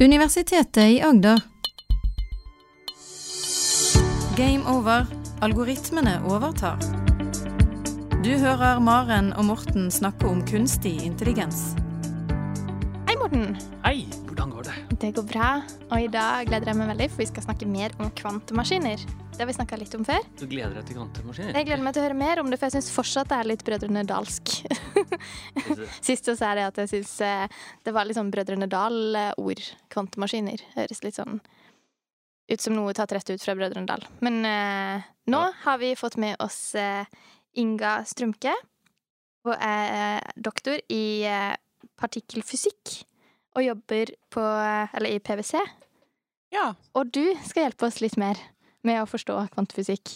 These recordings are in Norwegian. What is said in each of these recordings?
Universitetet i Agder. Game over. Algoritmene overtar. Du hører Maren og Morten snakke om kunstig intelligens. Hei, Morten. Hei, hvordan går det? Det går bra. Og i dag gleder jeg meg veldig, for vi skal snakke mer om kvantemaskiner. Det har vi snakka litt om før. Du gleder deg til kvantemaskiner? Jeg gleder meg til å høre mer om det, for jeg syns fortsatt det er litt Brødrene Dalsk. Sist så sa jeg at jeg syns det var litt sånn Brødrene Dal-ord. Kvantemaskiner. Høres litt sånn ut som noe tatt rett ut fra Brødrene Dal. Men eh, nå Ja. har vi fått med oss eh, Inga Strømke. Hun er eh, doktor i eh, partikkelfysikk og jobber på Eller i PwC. Ja. Og du skal hjelpe oss litt mer med å forstå kvantefysikk.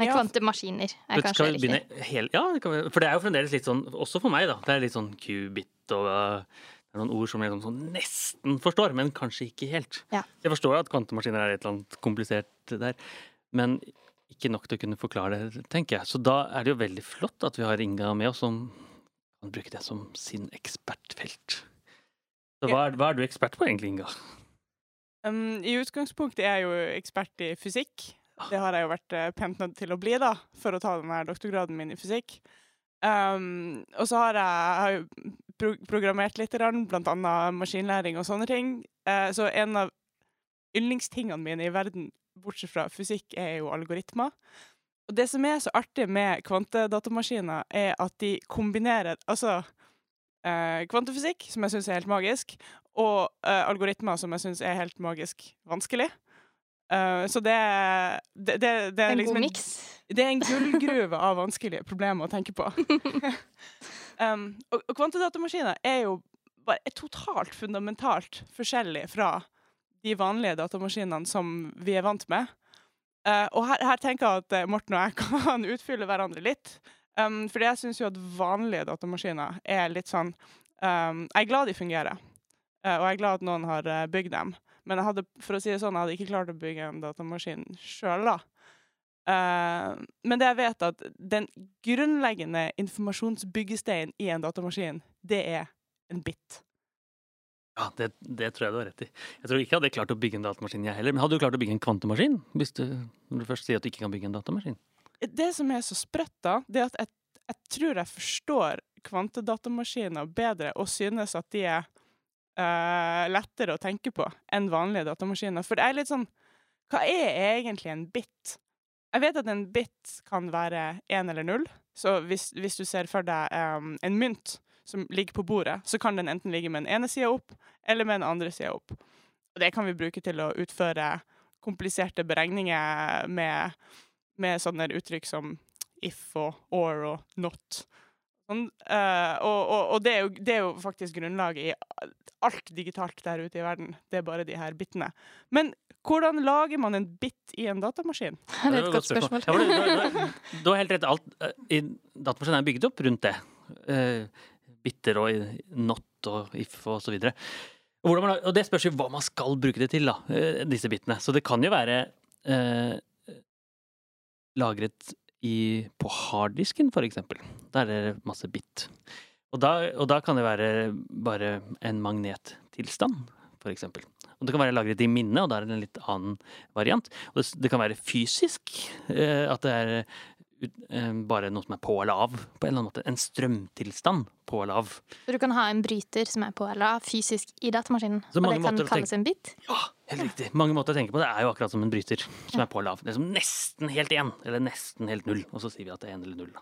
Nei, Ja. kvantemaskiner er Det kanskje skal vi begynne helt Ja, kan vi, for det er jo fremdeles litt sånn, også for meg, da. Det er litt sånn qubit og uh, det er noen ord som jeg liksom sånn nesten forstår, men kanskje ikke helt. Ja. Jeg forstår at kvantemaskiner er et eller annet komplisert der, men ikke nok til å kunne forklare det, tenker jeg. Så da er det jo veldig flott at vi har Inga med oss, som kan bruke det som sin ekspertfelt. Så hva er, hva er du ekspert på egentlig, Inga? Um, I utgangspunktet er jeg jo ekspert i fysikk. Det har jeg jo vært eh, pent nødt til å bli da, for å ta denne doktorgraden min i fysikk. Um, og så har jeg, jeg har pro programmert litt, blant annet maskinlæring og sånne ting. Uh, så en av yndlingstingene mine i verden, bortsett fra fysikk, er jo algoritmer. Og det som er så artig med kvantedatamaskiner, er at de kombinerer altså eh, kvantefysikk, som jeg syns er helt magisk, og eh, algoritmer som jeg syns er helt magisk vanskelig. Eh, så det, det, det, det er En liksom god miks. det er en gullgruve av vanskelige problemer å tenke på. um, og, og kvantedatamaskiner er jo bare er totalt fundamentalt forskjellig fra de vanlige datamaskinene som vi er vant med. Uh, og her, her tenker jeg at eh, Morten og jeg kan utfylle hverandre litt. Um, fordi jeg syns jo at vanlige datamaskiner er litt sånn um, Jeg er glad de fungerer, uh, og jeg er glad at noen har bygd dem. Men jeg hadde, for å si det sånn, jeg hadde ikke klart å bygge en datamaskin sjøl, da. Uh, men det jeg vet at den grunnleggende informasjonsbyggesteinen i en datamaskin, det er en bit. Ja, det, det tror jeg du har rett i. Jeg tror ikke jeg hadde klart å bygge en datamaskin, jeg heller. Men hadde du klart å bygge en kvantemaskin? Hvis du, når du først sier at du ikke kan bygge en datamaskin? Det som er så sprøtt, da, det er at jeg, jeg tror jeg forstår kvantedatamaskiner bedre og synes at de er eh, lettere å tenke på enn vanlige datamaskiner. For det er litt sånn Hva er egentlig en bit? Jeg vet at en bit kan være én eller null. Så hvis, hvis du ser for deg um, en mynt som ligger på bordet, så kan den enten ligge med den ene sida opp eller med den andre sida opp. Og det kan vi bruke til å utføre kompliserte beregninger med, med sånne uttrykk som if og or og not. Sånn, eh, og og, og det, er jo, det er jo faktisk grunnlaget i alt digitalt der ute i verden. Det er bare de her bitene. Men hvordan lager man en bit i en datamaskin? Det er et godt spørsmål. Du, du, du, du har helt rett. Alt eh, i datamaskinen er bygd opp rundt det. Uh, bitter og not og if og så videre. Og, man, og det spørs jo hva man skal bruke det til, da, disse bitene. Så det kan jo være uh, lagret i, på harddisken, for eksempel. Der er det masse bit. Og da, og da kan det være bare en magnettilstand, for eksempel. Og det kan være lagret i minnet, og da er det en litt annen variant. Og det, det kan være fysisk, eh, at det er bare noe som er på eller av, på en eller annen måte. En strømtilstand på eller av. Så du kan ha en bryter som er på eller av fysisk i datamaskinen. Så Og det kan kalles en bit. Ja, helt riktig. Mange måter å tenke på. Det er jo akkurat som en bryter som er på eller av. Det er som nesten helt én, eller nesten helt null. Og så sier vi at det er én eller null.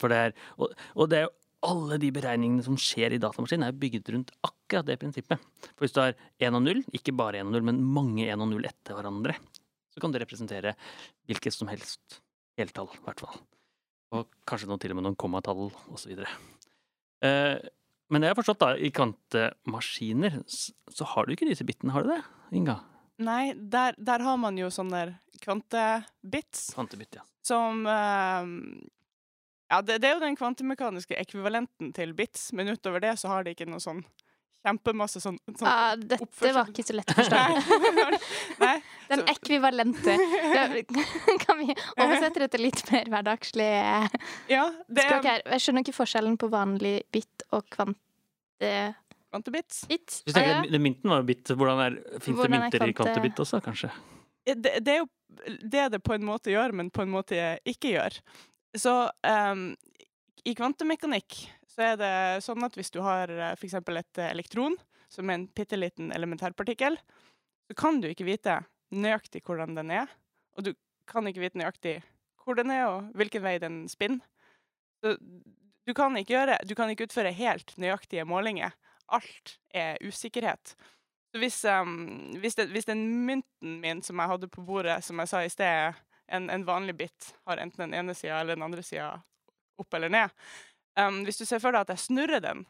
For det er, og, og det er jo alle de beregningene som skjer i datamaskinen, er bygget rundt akkurat det prinsippet. For hvis du har én og null, ikke bare én og null, men mange én og null etter hverandre, så kan det representere hvilket som helst heltall, i hvert fall. Og kanskje noen, til og med noen kommatall, osv. Eh, men jeg har forstått, da, i kvantemaskiner så har du ikke disse bitene, har du det, Inga? Nei, der, der har man jo sånne kvantebits Kvantebit, ja. som eh, Ja, det, det er jo den kvantemekaniske ekvivalenten til bits, men utover det så har de ikke noe sånn kjempemasse sånn, sånn Ah, dette oppførsel. var ikke så lett å forstå. Den ekvivalente. Kan vi oversette det til litt mer hverdagslig Ja, det språk er her? Jeg skjønner ikke forskjellen på vanlig bit og kvante... kvantebits. Bit. Hvis du tenker, Ah, Mynten var jo bit. Hvordan er, Fins det mynter kvante... i kvantebit også, kanskje? Det, det er jo det det på en måte gjør, men på en måte ikke gjør. Så um, i kvantemekanikk så er det sånn at hvis du har f.eks. et eh, elektron, som er en bitte liten elementærpartikkel, så kan du ikke vite nøyaktig hvordan den er. Og du kan ikke vite nøyaktig hvor den er, og hvilken vei den spinner. Så du kan ikke gjøre Du kan ikke utføre helt nøyaktige målinger. Alt er usikkerhet. Så hvis, um, hvis, det, hvis den mynten min som jeg hadde på bordet, som jeg sa i sted, en, en vanlig bit, har enten den ene sida eller den andre sida opp eller ned um, Hvis du ser for deg at jeg snurrer den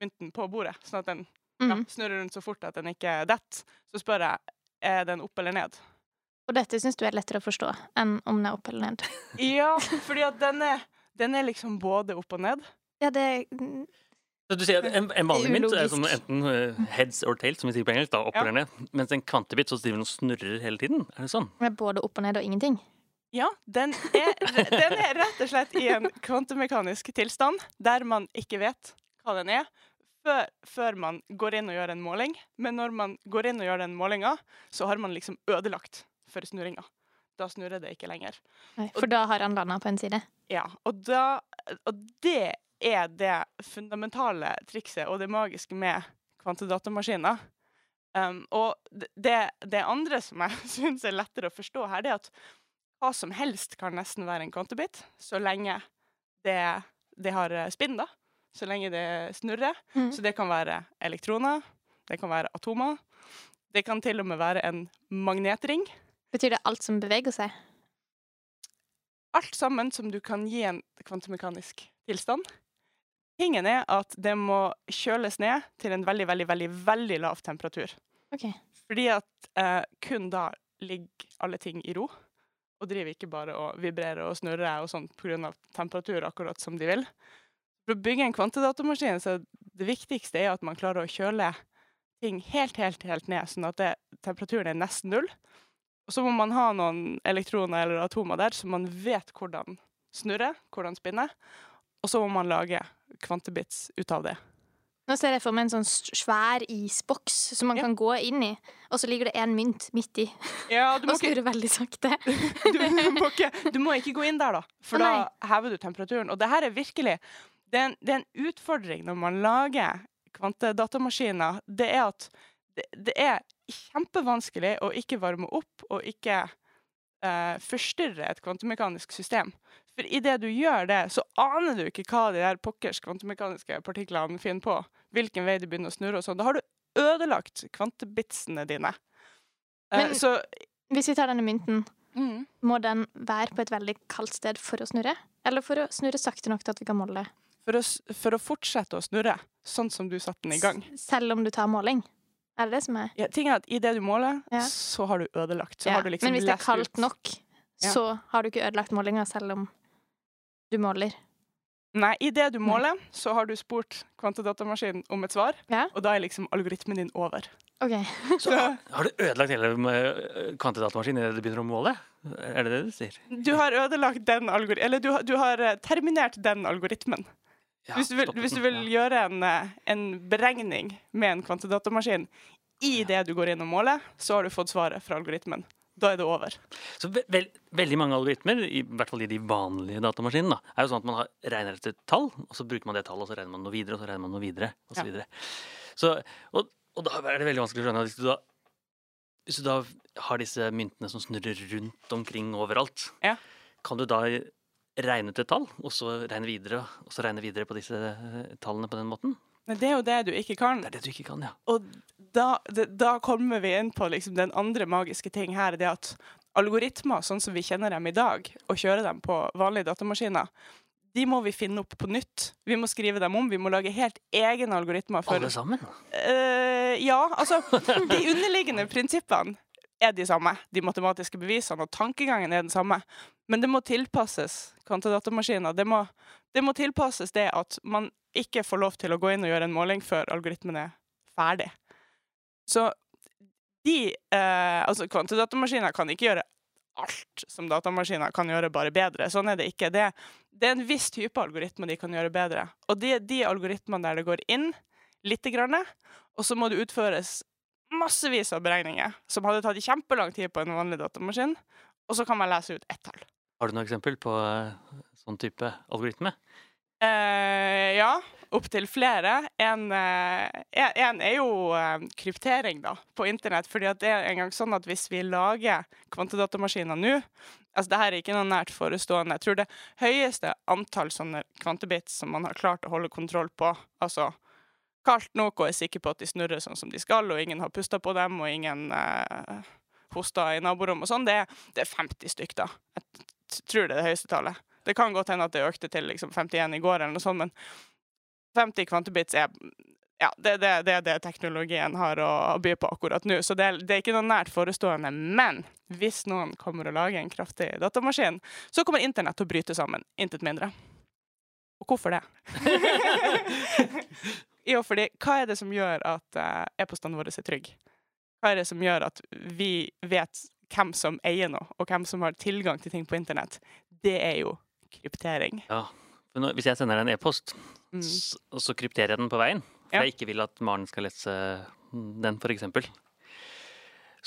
mynten på bordet, sånn at den ja, Mm. snurrer rundt så fort at den ikke detter, så spør jeg er den opp eller ned. Og dette syns du er lettere å forstå enn om den er opp eller ned. Ja, fordi at den er, den er liksom både opp og ned. Ja, det Så du sier at En, en vanlig mynt er som enten eh, heads or tails, som vi sier på engelsk, da, opp Ja. eller ned. Mens en kvantebit så driver den og snurrer hele tiden. Er det sånn? er både opp og ned og ingenting. Ja, den er, den er rett og slett i en kvantemekanisk tilstand der man ikke vet hva den er, før, før man går inn og gjør en måling. Men når man går inn og gjør den målinga, så har man liksom ødelagt for snurringa. Da snurrer det ikke lenger. Nei, For da har han landa på en side. Ja, og, da, og det er det fundamentale trikset og det magiske med kvantedatamaskiner. Um, og det- det, det andre som jeg syns er lettere å forstå her, det er at hva som helst kan nesten være en kvantebit, så lenge det, det har eh, spinn, da. Så lenge det snurrer. Mm. Så det kan være elektroner, det kan være atomer. Det kan til og med være en magnetring. Betyr det alt som beveger seg? alt sammen som du kan gi en kvantemekanisk tilstand. Tingen er at det må kjøles ned til en veldig, veldig, veldig, veldig lav temperatur. Okay. Fordi at eh, kun da ligger alle ting i ro, og driver ikke bare og vibrerer og snurrer og sånn pga. temperatur, akkurat som de vil. For å bygge en kvantedatamaskin, så det viktigste er at man klarer å kjøle ting helt, helt, helt ned, sånn at det, temperaturen er nesten null. Og så må man ha noen elektroner eller atomer der, så man vet hvordan snurrer, hvordan spinner. Og så må man lage kvantebits ut av det. Nå ser jeg for meg en sånn svær isboks som man Ja. kan gå inn i, og så ligger det en mynt midt i Ja, du må og ikke veldig sakte. du, må ikke, du må ikke gå inn der, da, for Å, da hever du temperaturen. Og det her er virkelig det er, en, det er en utfordring når man lager kvantedatamaskiner. Det er at det, det er kjempevanskelig å ikke varme opp og ikke eh, forstyrre et kvantemekanisk system. For idet du gjør det, så aner du ikke hva de der pokkers kvantemekaniske partiklene finner på. Hvilken vei de begynner å snurre og sånn. Da har du ødelagt kvantebitsene dine. Eh, Men- så Hvis vi tar denne mynten, mm. må den være på et veldig kaldt sted for å snurre? Eller for å snurre sakte nok til at vi kan måle? for å, for å fortsette å snurre, sånn som du satte den i gang. S- Selv om du tar måling? Er det det som er Ja, ting er at Idet du måler, Ja. så har du ødelagt. Så Ja, har du liksom Men hvis det er kaldt ut. nok, så har du ikke ødelagt målinga selv om du måler. Nei, idet du måler, så har du spurt kvantedatamaskinen om et svar, Ja. og da er liksom algoritmen din over. OK. Så har du ødelagt hele eh, kvantedatamaskinen idet du begynner å måle? Er det det du sier? Du har ødelagt den algoritmen Eller du, har- du har eh, terminert den algoritmen. Ja, Hvis du vil, hvis du vil ja. gjøre en, eh, en beregning med en kvantedatamaskin i det du går inn og måler, så har du fått svaret fra algoritmen. Da er det over. Så ve ve veldig mange algoritmer, i hvert fall i de vanlige datamaskinene, da, er jo sånn at man har regner etter tall, og så bruker man det tallet, og så regner man noe videre, og så regner man noe videre, og så videre. Så, og, og da er det veldig vanskelig å skjønne at hvis du da hvis du da har disse myntene som snurrer rundt omkring overalt, Ja. kan du da regne til tall, og så regne videre, og så regne videre på disse eh, tallene på den måten? Men det er jo det du ikke kan. Det er det du ikke kan, ja. Og da, det, da kommer vi inn på liksom den andre magiske ting her, det at algoritmer, sånn som vi kjenner dem i dag, og kjører dem på vanlige datamaskiner, de må vi finne opp på nytt. Vi må skrive dem om. Vi må lage helt egne algoritmer for Alle sammen. Uh, Ja, altså De underliggende prinsippene er de samme. De matematiske bevisene og tankegangen er den samme. Men det må tilpasses kvantedatamaskiner. Det må, det må tilpasses det at man ikke får lov til å gå inn og gjøre en måling før algoritmen er ferdig. Så de eh, Altså, kvantedatamaskiner kan ikke gjøre alt som datamaskiner kan gjøre, bare bedre. Sånn er det ikke. Det, det er en viss type algoritmer de kan gjøre bedre. Og det er de algoritmene der det går inn lite grann, og så må det utføres massevis av beregninger som hadde tatt kjempelang tid på en vanlig datamaskin, og så kan man lese ut ett tall. Har du noe eksempel på eh, sånn type algoritme? Eh, ja, opptil flere. En, eh, en, en er jo eh, kryptering da, på internett. fordi det er en gang sånn at hvis vi lager kvantedatamaskiner nå altså det her er ikke noe nært forestående. Jeg tror det høyeste antall sånne kvantebits som man har klart å holde kontroll på, altså kaldt nok og er sikker på at de snurrer sånn som de skal, og ingen har pusta på dem, og ingen eh, hosta i naborommet og sånn, det, det, er 50 stykk, da. Jeg tror det er det høyeste tallet. Det kan godt hende at det økte til liksom 51 i går, eller noe sånt, men 50 kvantebits er ja, det er det, det, det, teknologien har å by på akkurat nå. Så det, det, er ikke noe nært forestående. Men hvis noen kommer og lager en kraftig datamaskin, så kommer internett til å bryte sammen. Intet mindre. Og hvorfor det? jo, fordi hva er det som gjør at uh, e-postene våre er trygge? Hva er det som gjør at vi vet hvem som eier noe, og hvem som har tilgang til ting på internett? Det er jo kryptering. Ja, for Hvis jeg sender deg en e-post, mm. og så krypterer jeg den på veien for ja. jeg ikke vil at Maren skal lese den, f.eks.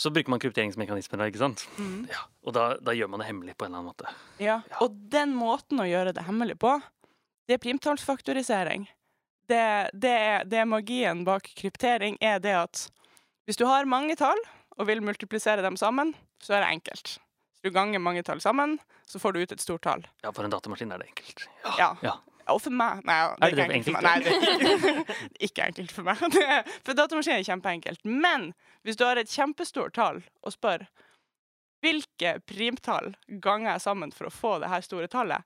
Så bruker man krypteringsmekanismer, ikke sant? Mm. Ja, og da, da, gjør man det hemmelig på en eller annen måte. Ja. ja. og den måten å gjøre det hemmelig på, det er primtallsfaktorisering. Det, det, det magien bak kryptering er det at hvis du har mange tall og vil multiplisere dem sammen, så er det enkelt. Hvis du ganger mange tall sammen, så får du ut et stort tall. Ja, for en datamaskin er det enkelt. Ja. ja. Og for meg Nei, det er, er det ikke enkelt for meg. Nei, det er ikke, ikke enkelt for meg. Er, for datamaskin er kjempeenkelt. Men hvis du har et kjempestort tall og spør hvilke primtall ganger jeg sammen for å få det her store tallet,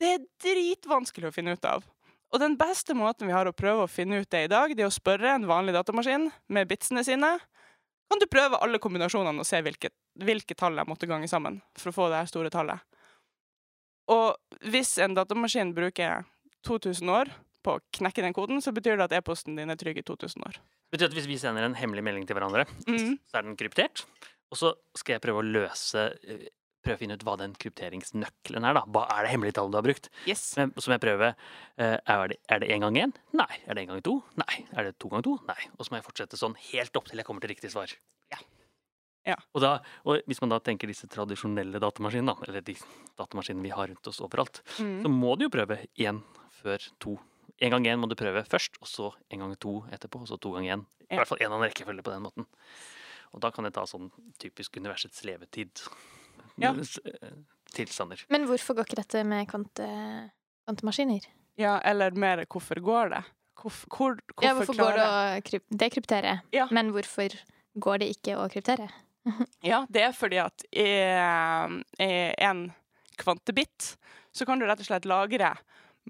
det er dritvanskelig å finne ut av. Og den beste måten vi har å prøve å finne ut det i dag, det er å spørre en vanlig datamaskin med bitsene sine. Kan du prøve alle kombinasjonene og se hvilke, hvilke tall jeg måtte gange sammen for å få det her store tallet? Og hvis en datamaskin bruker 2000 år på å knekke den koden, så betyr det at e-posten din er trygg i 2000 år. Det betyr at hvis vi sender en hemmelig melding til hverandre, mm. så er den kryptert. Og så skal jeg prøve å løse Prøve å finne ut hva den krypteringsnøkkelen er. da. Hva er det hemmelige tallet du har brukt? Yes. Men, så må jeg prøve. Eh, er det, er det én gang én? Nei. Er det én gang to? Nei. Er det to ganger to? Nei. Og så må jeg fortsette sånn helt opp til jeg kommer til riktig svar. Ja. Ja. Og, da, og, hvis man da tenker disse tradisjonelle datamaskinene, eller de datamaskinene vi har rundt oss overalt, mm. så må du jo prøve én før to. En gang én må du prøve først, og så en gang to etterpå, og så to ganger én. I hvert fall én annen rekkefølge på den måten. Og da kan det ta sånn typisk universets levetid. Ja. Eh, tilstander. Men hvorfor går ikke dette med kvante, kvantemaskiner? Ja, eller mer hvorfor går det? Hvor, hvor, hvorfor, ja, hvorfor går det å dekryptere? Ja. Men hvorfor går det ikke å kryptere? ja, det er fordi at i, i en kvantebit så kan du rett og slett lagre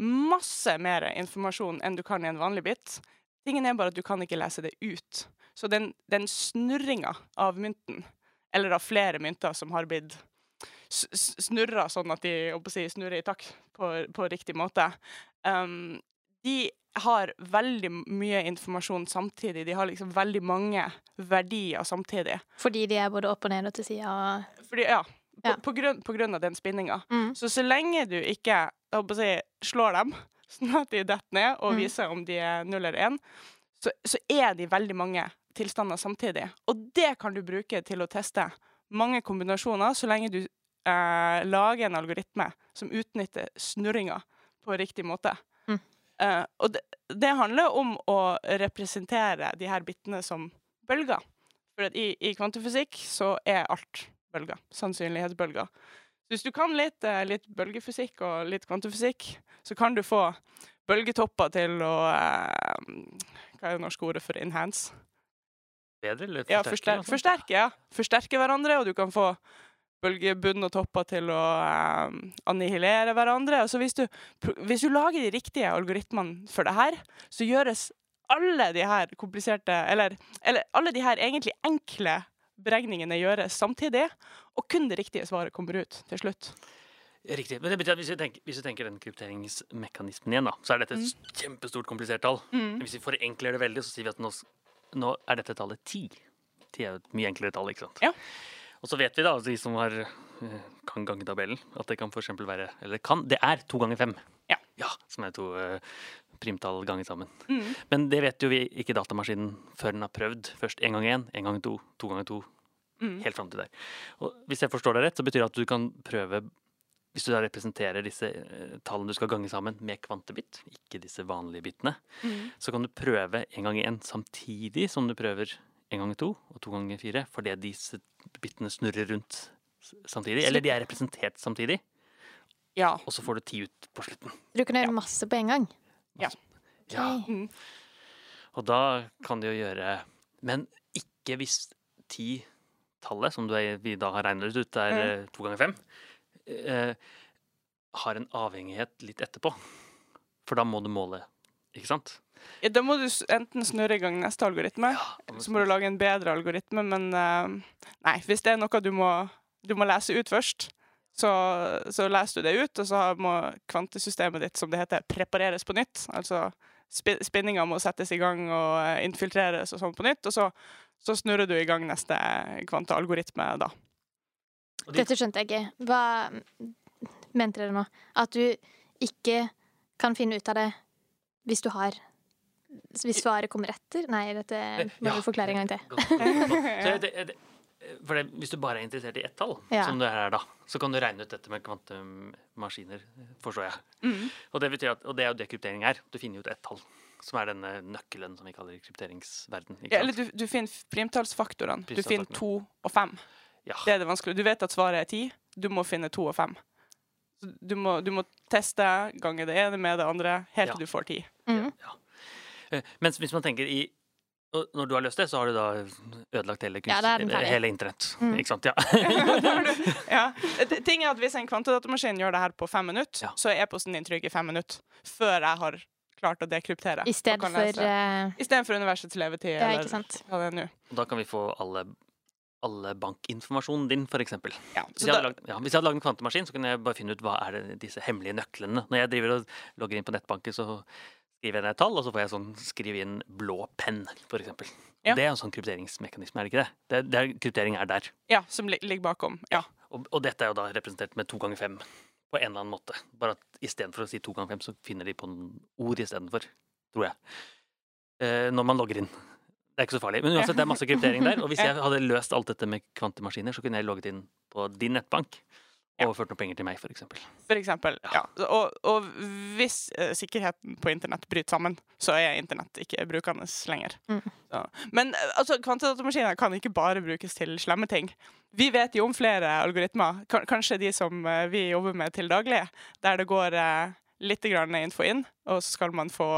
masse mer informasjon enn du kan i en vanlig bit. Tingen er bare at du kan ikke lese det ut. Så den, den snurringa av mynten, eller av flere mynter som har blitt snurra sånn at de si, snurrer i takt på, på riktig måte, um, de har veldig mye informasjon samtidig. De har liksom veldig mange verdier samtidig. Fordi de er både opp og ned og til sida? Ja. På, ja. på, grunn, på, grunn, av den spinninga. Mm. Så så lenge du ikke si, slår dem, sånn at de detter ned, og mm. viser om de er null eller én, så, så, er de veldig mange tilstander samtidig. Og det kan du bruke til å teste mange kombinasjoner, så lenge du eh, lage en algoritme som utnytter snurringa på riktig måte. Uh, og det, det, handler om å representere de her bitene som bølger. For i, i kvantefysikk så er alt bølger. Sannsynlighetsbølger. Så hvis du kan litt, uh, litt, bølgefysikk og litt kvantefysikk, så kan du få bølgetopper til å uh, Hva er det norske ordet for enhance? Bedre eller forsterke? Ja, forster forsterke, ja. Forsterke hverandre, og du kan få bølgebunn og topper til å eh, annihilere hverandre. Altså hvis, du, hvis, du, lager de riktige algoritmene for det her, så gjøres alle de her kompliserte Eller, eller alle de her egentlig enkle beregningene gjøres samtidig, og kun det riktige svaret kommer ut til slutt. Riktig. Men det betyr at hvis vi tenker, hvis vi tenker den krypteringsmekanismen igjen, da, så er dette et mm. kjempestort, komplisert tall. Mm. Hvis vi forenkler det veldig, så sier vi at nå, nå er dette tallet ti. Ti er et mye enklere tall, ikke sant. Ja. Og så vet vi, da, de som har, eh, kan gangetabellen, at det kan for være Eller kan, det er to ganger fem. Ja. ja som er to uh, primtall ganger sammen. Mm. Men det vet jo vi ikke datamaskinen før den har prøvd. Først én gang én, én gang to, to ganger to, Mm. helt fram til der. Og hvis jeg forstår deg rett, så betyr det at du kan prøve hvis du da representerer disse eh, tallene du skal gange sammen med kvantebit, ikke disse vanlige bitene, Mm. så kan du prøve en gang igjen samtidig som du prøver en gang to og to ganger fire, fordi disse bitene snurrer rundt samtidig. Eller de er representert samtidig, Ja. og så får du ti ut på slutten. Du kan gjøre masse på en gang. Ja. Ja, Ok. Mm. og da kan du jo gjøre Men ikke hvis ti-tallet, som du er, vi da har regnet ut, er Mm. eh, to ganger fem, eh, har en avhengighet litt etterpå. For da må du måle, ikke sant? Ja, Da må du enten snurre i gang neste algoritme, eller så må du lage en bedre algoritme, men uh, nei, hvis det er noe du må, du må lese ut først, så, så leser du det ut, og så må kvantesystemet ditt, som det heter, prepareres på nytt. Altså sp spinninga må settes i gang og eh, infiltreres og sånn på nytt, og så, så snurrer du i gang neste kvantealgoritme da. Dette skjønte jeg ikke. Hva mente dere nå? At du ikke kan finne ut av det hvis du har Hvis svaret kommer etter? Nei, dette må Ja. du forklare en gang til. For det, hvis du bare er interessert i ett tall, Ja. som er her er da, så kan du regne ut dette med kvantemaskiner, forstår jeg. Mm. Og det, betyr at, og det er jo det kryptering er. Du finner ut ett tall, som er denne nøkkelen som vi kaller krypteringsverden. Ikke Ja, eller du, du finner primtallsfaktorene. Du finner to og fem. Ja. Det er det vanskelige. Du vet at svaret er ti. Du må finne to og fem. Du må, du må teste gange det ene med det andre helt Ja. til du får ti. Ja, Eh, Mens hvis man tenker i Når du har løst det, så har du da ødelagt hele, Ja, er kunst- ferdig. hele internett. Mm. Ikke sant? Ja. ja. Ting er at Hvis en kvantedatamaskin gjør det her på fem minutter, Ja. så er e-posten din trygg i fem minutter. Før jeg har klart å dekryptere. I stedet for eh, Istedenfor universets levetid. Ja, eller ikke sant. hva det er da kan vi få alle, alle bankinformasjonen din, for eksempel. Ja, Hvis jeg, da, hadde lagd, ja, hvis jeg hadde lagd en kvantemaskin, så kunne jeg bare finne ut hva er det, disse hemmelige nøklene. Når jeg driver og logger inn på nettbanken, så skriver jeg ned et tall, og så får jeg sånn skrive inn blå penn, eksempel. Ja. Det er en sånn krypteringsmekanisme, er det ikke det? det, det er, kryptering er der. ja, som li- ligger bakom. Ja. Og, og dette er jo da representert med to ganger fem på en eller annen måte. Bare at istedenfor å si to ganger fem, så finner de på noen ord istedenfor, tror jeg. Eh, når man logger inn. Det er ikke så farlig. Men uansett, det er masse kryptering der. Og hvis jeg hadde løst alt dette med kvantemaskiner, så kunne jeg logget inn på din nettbank. Overført noen penger til meg, eksempel. For eksempel. Ja. Og, og hvis uh, sikkerheten på internett bryter sammen, så er internett ikke brukende lenger. Mm. Så. Men uh, altså, kvantedatamaskiner kan ikke bare brukes til slemme ting. Vi vet jo om flere algoritmer, K kanskje de som uh, vi jobber med til daglig, der det går litt grann info inn, og så skal man få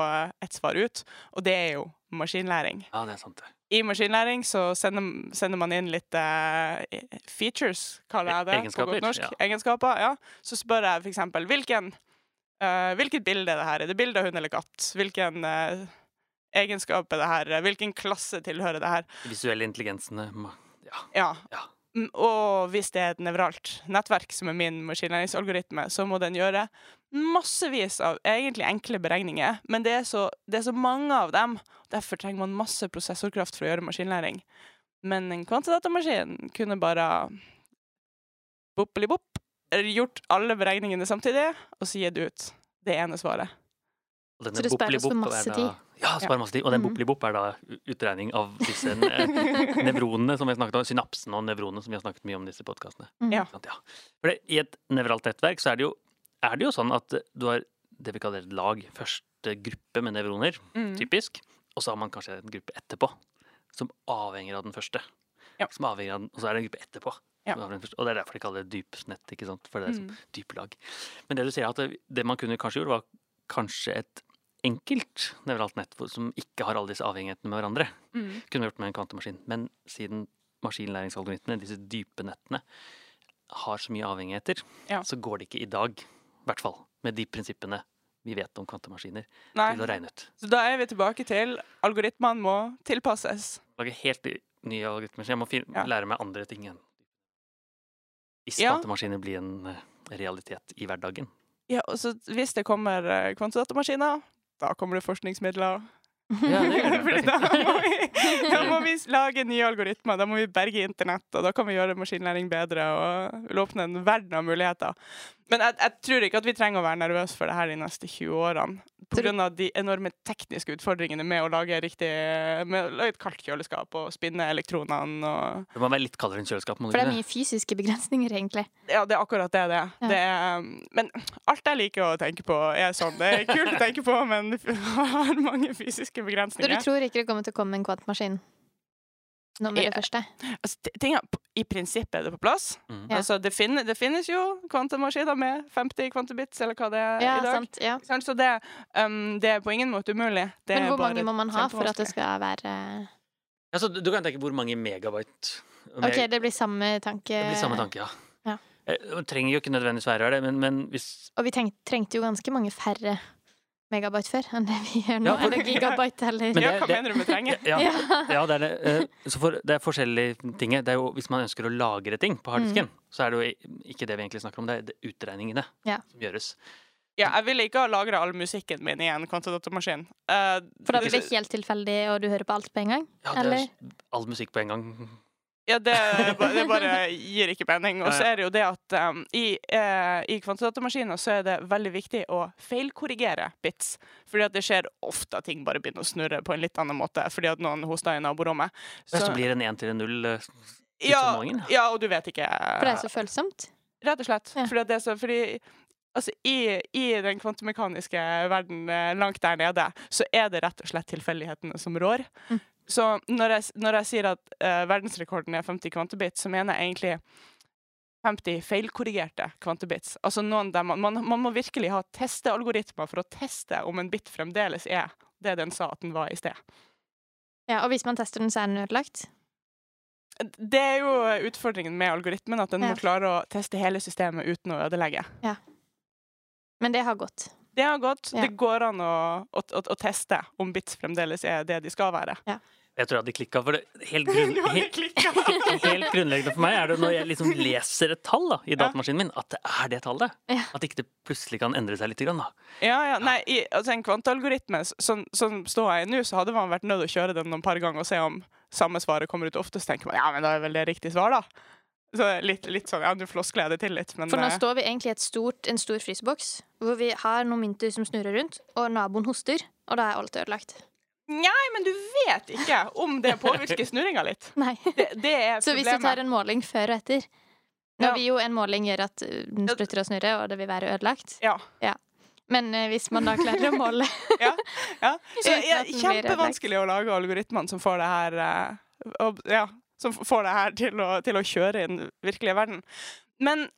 et svar ut. Og det er jo maskinlæring. Ja, det er sant. det. I maskinlæring så sender, sender man inn litt uh, features, kaller jeg det Egenskaper, på godt norsk. ja. Egenskaper, ja. Så spør jeg eksempel hvilken, eh, hvilket bilde er det her? Er det bilde av hund eller katt? Hvilken uh, egenskap er det her? Hvilken klasse tilhører det her? Visuelle intelligensene Ja. Ja. Ja. Mm, Og hvis det er et nevralt nettverk, som er min maskinlæringsalgoritme, så må den gjøre massevis av egentlig enkle beregninger, men det er så, det er så mange av dem. Derfor trenger man masse prosessorkraft for å gjøre maskinlæring. Men en kvantedatamaskin kunne bare boppeli-bopp, gjort alle beregningene samtidig, og så gitt ut det ene svaret. Og denne Så det sparer oss for masse er da- tid. Ja, sparer masse tid. Og den boplibop boppeli-bopp er da utregning av disse nevronene som vi har snakket om. Synapsene og nevronene som vi har snakket mye om i disse podkastene. Mm. Ja. For det, I et nevralt nettverk så er det, jo, er det jo sånn at du har det vi kaller et lag, første gruppe med nevroner, Mm. typisk, og så har man kanskje en gruppe etterpå, som avhenger av den første. Ja. Som avhenger av den, og så er det en gruppe etterpå. Ja. Og det er derfor de kaller det dypsnett, ikke sant? For det er som Mm. dype lag. Men det du sier, er at det, det man kunne kanskje gjort, var kanskje et enkelt nevralt nett som ikke har alle disse avhengighetene med hverandre. Mm. Kunne vi gjort med en kvantemaskin. Men siden maskinlæringsalgoritmene, disse dype nettene, har så mye avhengigheter, Ja. så går det ikke i dag, i hvert fall, med de prinsippene vi vet om kvantemaskiner, Nei. til å regne ut. Så da er vi tilbake til algoritmene må tilpasses. Lage helt nye algoritmer. Så jeg må Ja. lære meg andre ting igjen. Hvis Ja. kvantemaskiner blir en eh, realitet i hverdagen. Ja, og så hvis det kommer eh, kvantedatamaskiner, da kommer det forskningsmidler. Ja. Fordi da må, vi, da må vi lage nye algoritmer, da må vi berge internett, og da kan vi gjøre maskinlæring bedre og vil åpne en verden av muligheter. Men jeg, jeg tror ikke at vi trenger å være nervøse for det her de neste 20 årene. Av de enorme tekniske utfordringene med å lage, riktig, med å lage et kaldt kjøleskap og spinne elektronene og Det må være litt kaldere enn kjøleskap. Må For det er mye fysiske begrensninger, egentlig. Ja, det er akkurat det det. Ja. Det er. Men alt jeg liker å tenke på, er sånn. Det er kult å tenke på, men det har mange fysiske Så du tror ikke det kommer til å komme en kvantmaskin nå med det første? Altså, ting er, I prinsippet er det på plass. Mm. Altså, det, finne, det finnes jo kvantemaskiner med 50 kvantebits, eller hva det er Ja, i dag. sant. Ja. Sant? Så det, um, det er på ingen måte umulig. Det Men er hvor bare mange må man ha for at det skal være altså, du du kan tenke hvor mange megabyte meg... OK, det blir samme tanke. det blir samme tanke, ja. Ja. Eh, Det trenger jo ikke nødvendigvis være det, men, men hvis Og vi trengte jo ganske mange færre megabyte før enn det vi gjør nå. Ja, for- Eller gigabyte, eller Men Ja, det- hva det- mener du med trenger? Ja, Ja. det er det. Eh, Så for, det er forskjellige ting. Det er jo, hvis man ønsker å lagre ting på harddisken, så er det jo ikke det vi egentlig snakker om, det er det utregningene Ja. som gjøres. Ja, jeg ville ikke ha lagra all musikken min i en kvantedatamaskin. Uh, For da blir det helt tilfeldig, og du hører på alt på en gang? Ja, det Eller? er all musikk på en gang. Ja, det, det bare gir ikke mening. Og så er det jo det at um, i, uh, i kvantedatamaskinene så er det veldig viktig å feilkorrigere bits. Fordi at det skjer ofte at ting bare begynner å snurre på en litt annen måte fordi at noen hoster i naborommet. Så, så blir det en 1 til en 0 eh, ja, ja, og du vet ikke For det er så følsomt? Rett og slett. Ja. Fordi at det er så, fordi, altså, i, I den kvantemekaniske verden eh, langt der nede, så er det rett og slett tilfeldighetene som rår. Mm. Så når jeg, når jeg sier at uh, verdensrekorden er 50 kvantebit, så mener jeg egentlig 50 feilkorrigerte kvantebits. Altså noen der man, man, man må virkelig ha testealgoritmer for å teste om en bit fremdeles er det den sa at den var i sted. Ja, og hvis man tester den, så er den ødelagt? Det er jo utfordringen med algoritmen, at den Ja. må klare å teste hele systemet uten å ødelegge. Ja. Men det har gått. Det har gått. Ja. Det går an å, å, å, å teste om bits fremdeles er det de skal være. Jeg tror jeg hadde klikka, for det helt, grunn, helt, helt grunnleggende for meg er det når jeg liksom leser et tall da, i datamaskinen min, at det er det tallet. Ja. At ikke det plutselig kan endre seg litt. Grann, da. Ja, ja, nei, i, altså En kvantealgoritme, som, som står her nå, så hadde man vært nødt til å kjøre den noen par ganger og se om samme svaret kommer ut oftest. Tenker man ja, men da er vel det riktig svar, da. Så litt, litt sånn, ja, du floskler det til litt, men For nå eh, står vi egentlig i stort, en stor fryseboks, hvor vi har noen mynter som snurrer rundt, og naboen hoster, og da er alt ødelagt. Nei, men du vet ikke om det påvirker snurringa litt. Nei. Det, det er Så hvis du tar en måling før og etter Nå Ja. vil jo en måling gjøre at uh, den Ja. slutter å snurre, og det vil være ødelagt. Ja. Men uh, hvis man da klarer å måle ja. ja. Så det er kjempevanskelig å lage algoritmene som får det her uh, og, Ja, som får det her til å, til å kjøre i den virkelige verden. Men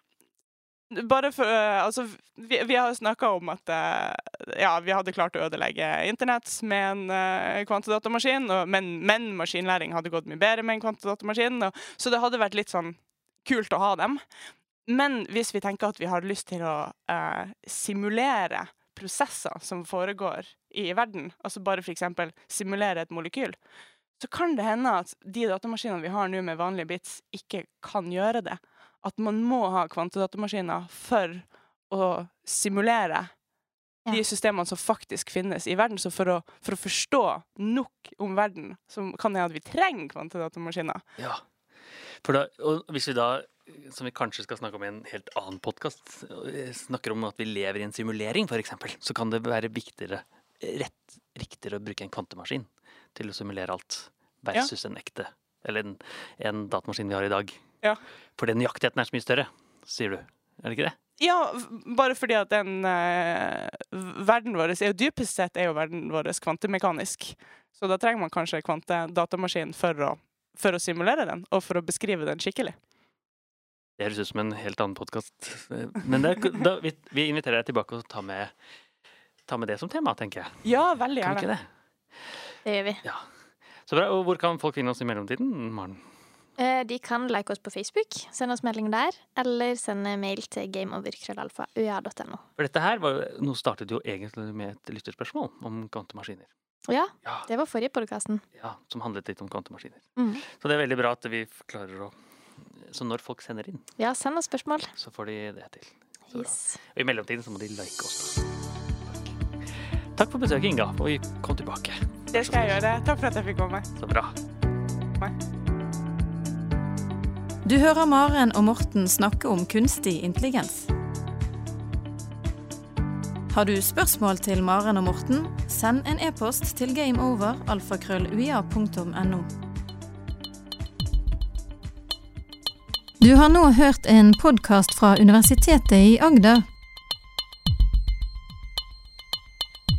bare for eh, Altså, vi, vi har snakka om at eh, ja, vi hadde klart å ødelegge internett med en uh, kvantedatamaskin, og, men, men maskinlæring hadde gått mye bedre med en kvantedatamaskin, og, så det hadde vært litt sånn kult å ha dem. Men hvis vi tenker at vi har lyst til å uh, simulere prosesser som foregår i verden, altså bare f.eks. simulere et molekyl, så kan det hende at de datamaskinene vi har nå med vanlige bits, ikke kan gjøre det. At man må ha kvantedatamaskiner for å simulere Ja. de systemene som faktisk finnes i verden. Så for å, for å forstå nok om verden, så kan det hende at vi trenger kvantedatamaskiner. Ja. For da, og hvis vi da, som vi kanskje skal snakke om i en helt annen podkast, snakker om at vi lever i en simulering, f.eks., så kan det være viktigere, rett, riktigere å bruke en kvantemaskin til å simulere alt, versus en ekte, eller en, en datamaskin vi har i dag. Ja. Fordi nøyaktigheten er så mye større, sier du. Er det ikke det? Ja, bare fordi at den eh, verden vår er jo dypest sett er jo verden vår kvantemekanisk. Så da trenger man kanskje kvantedatamaskin for å, for å simulere den, og for å beskrive den skikkelig. Det høres ut som en helt annen podkast. Men det, er- da, vi, vi inviterer deg tilbake og ta med, tar med det som tema, tenker jeg. Ja, veldig Kan vi gjerne. ikke det? Det gjør vi. Så bra. Og hvor kan folk finne oss i mellomtiden, Maren? Eh, De kan like oss på Facebook, sende oss melding der, eller sende mail til gameover.krøllalfa.ua.no. For dette her var, jo- Nå startet jo egentlig med et lytterspørsmål om kvantemaskiner. Ja, Ja, det var forrige podkasten. ja, som handlet litt om kvantemaskiner. Mm. Så det er veldig bra at vi klarer å Så når folk sender inn, Ja, send oss spørsmål. så får de det til. Yes. Og i mellomtiden så må de like oss. da. Takk for besøket, Inga. Og kom tilbake. Det skal jeg gjøre. Takk for at jeg fikk komme. Så bra. Du hører Maren og Morten snakke om kunstig intelligens. Har du spørsmål til Maren og Morten, send en e-post til gameover.alfakrølluia.no. Du har nå hørt en podkast fra Universitetet i Agder.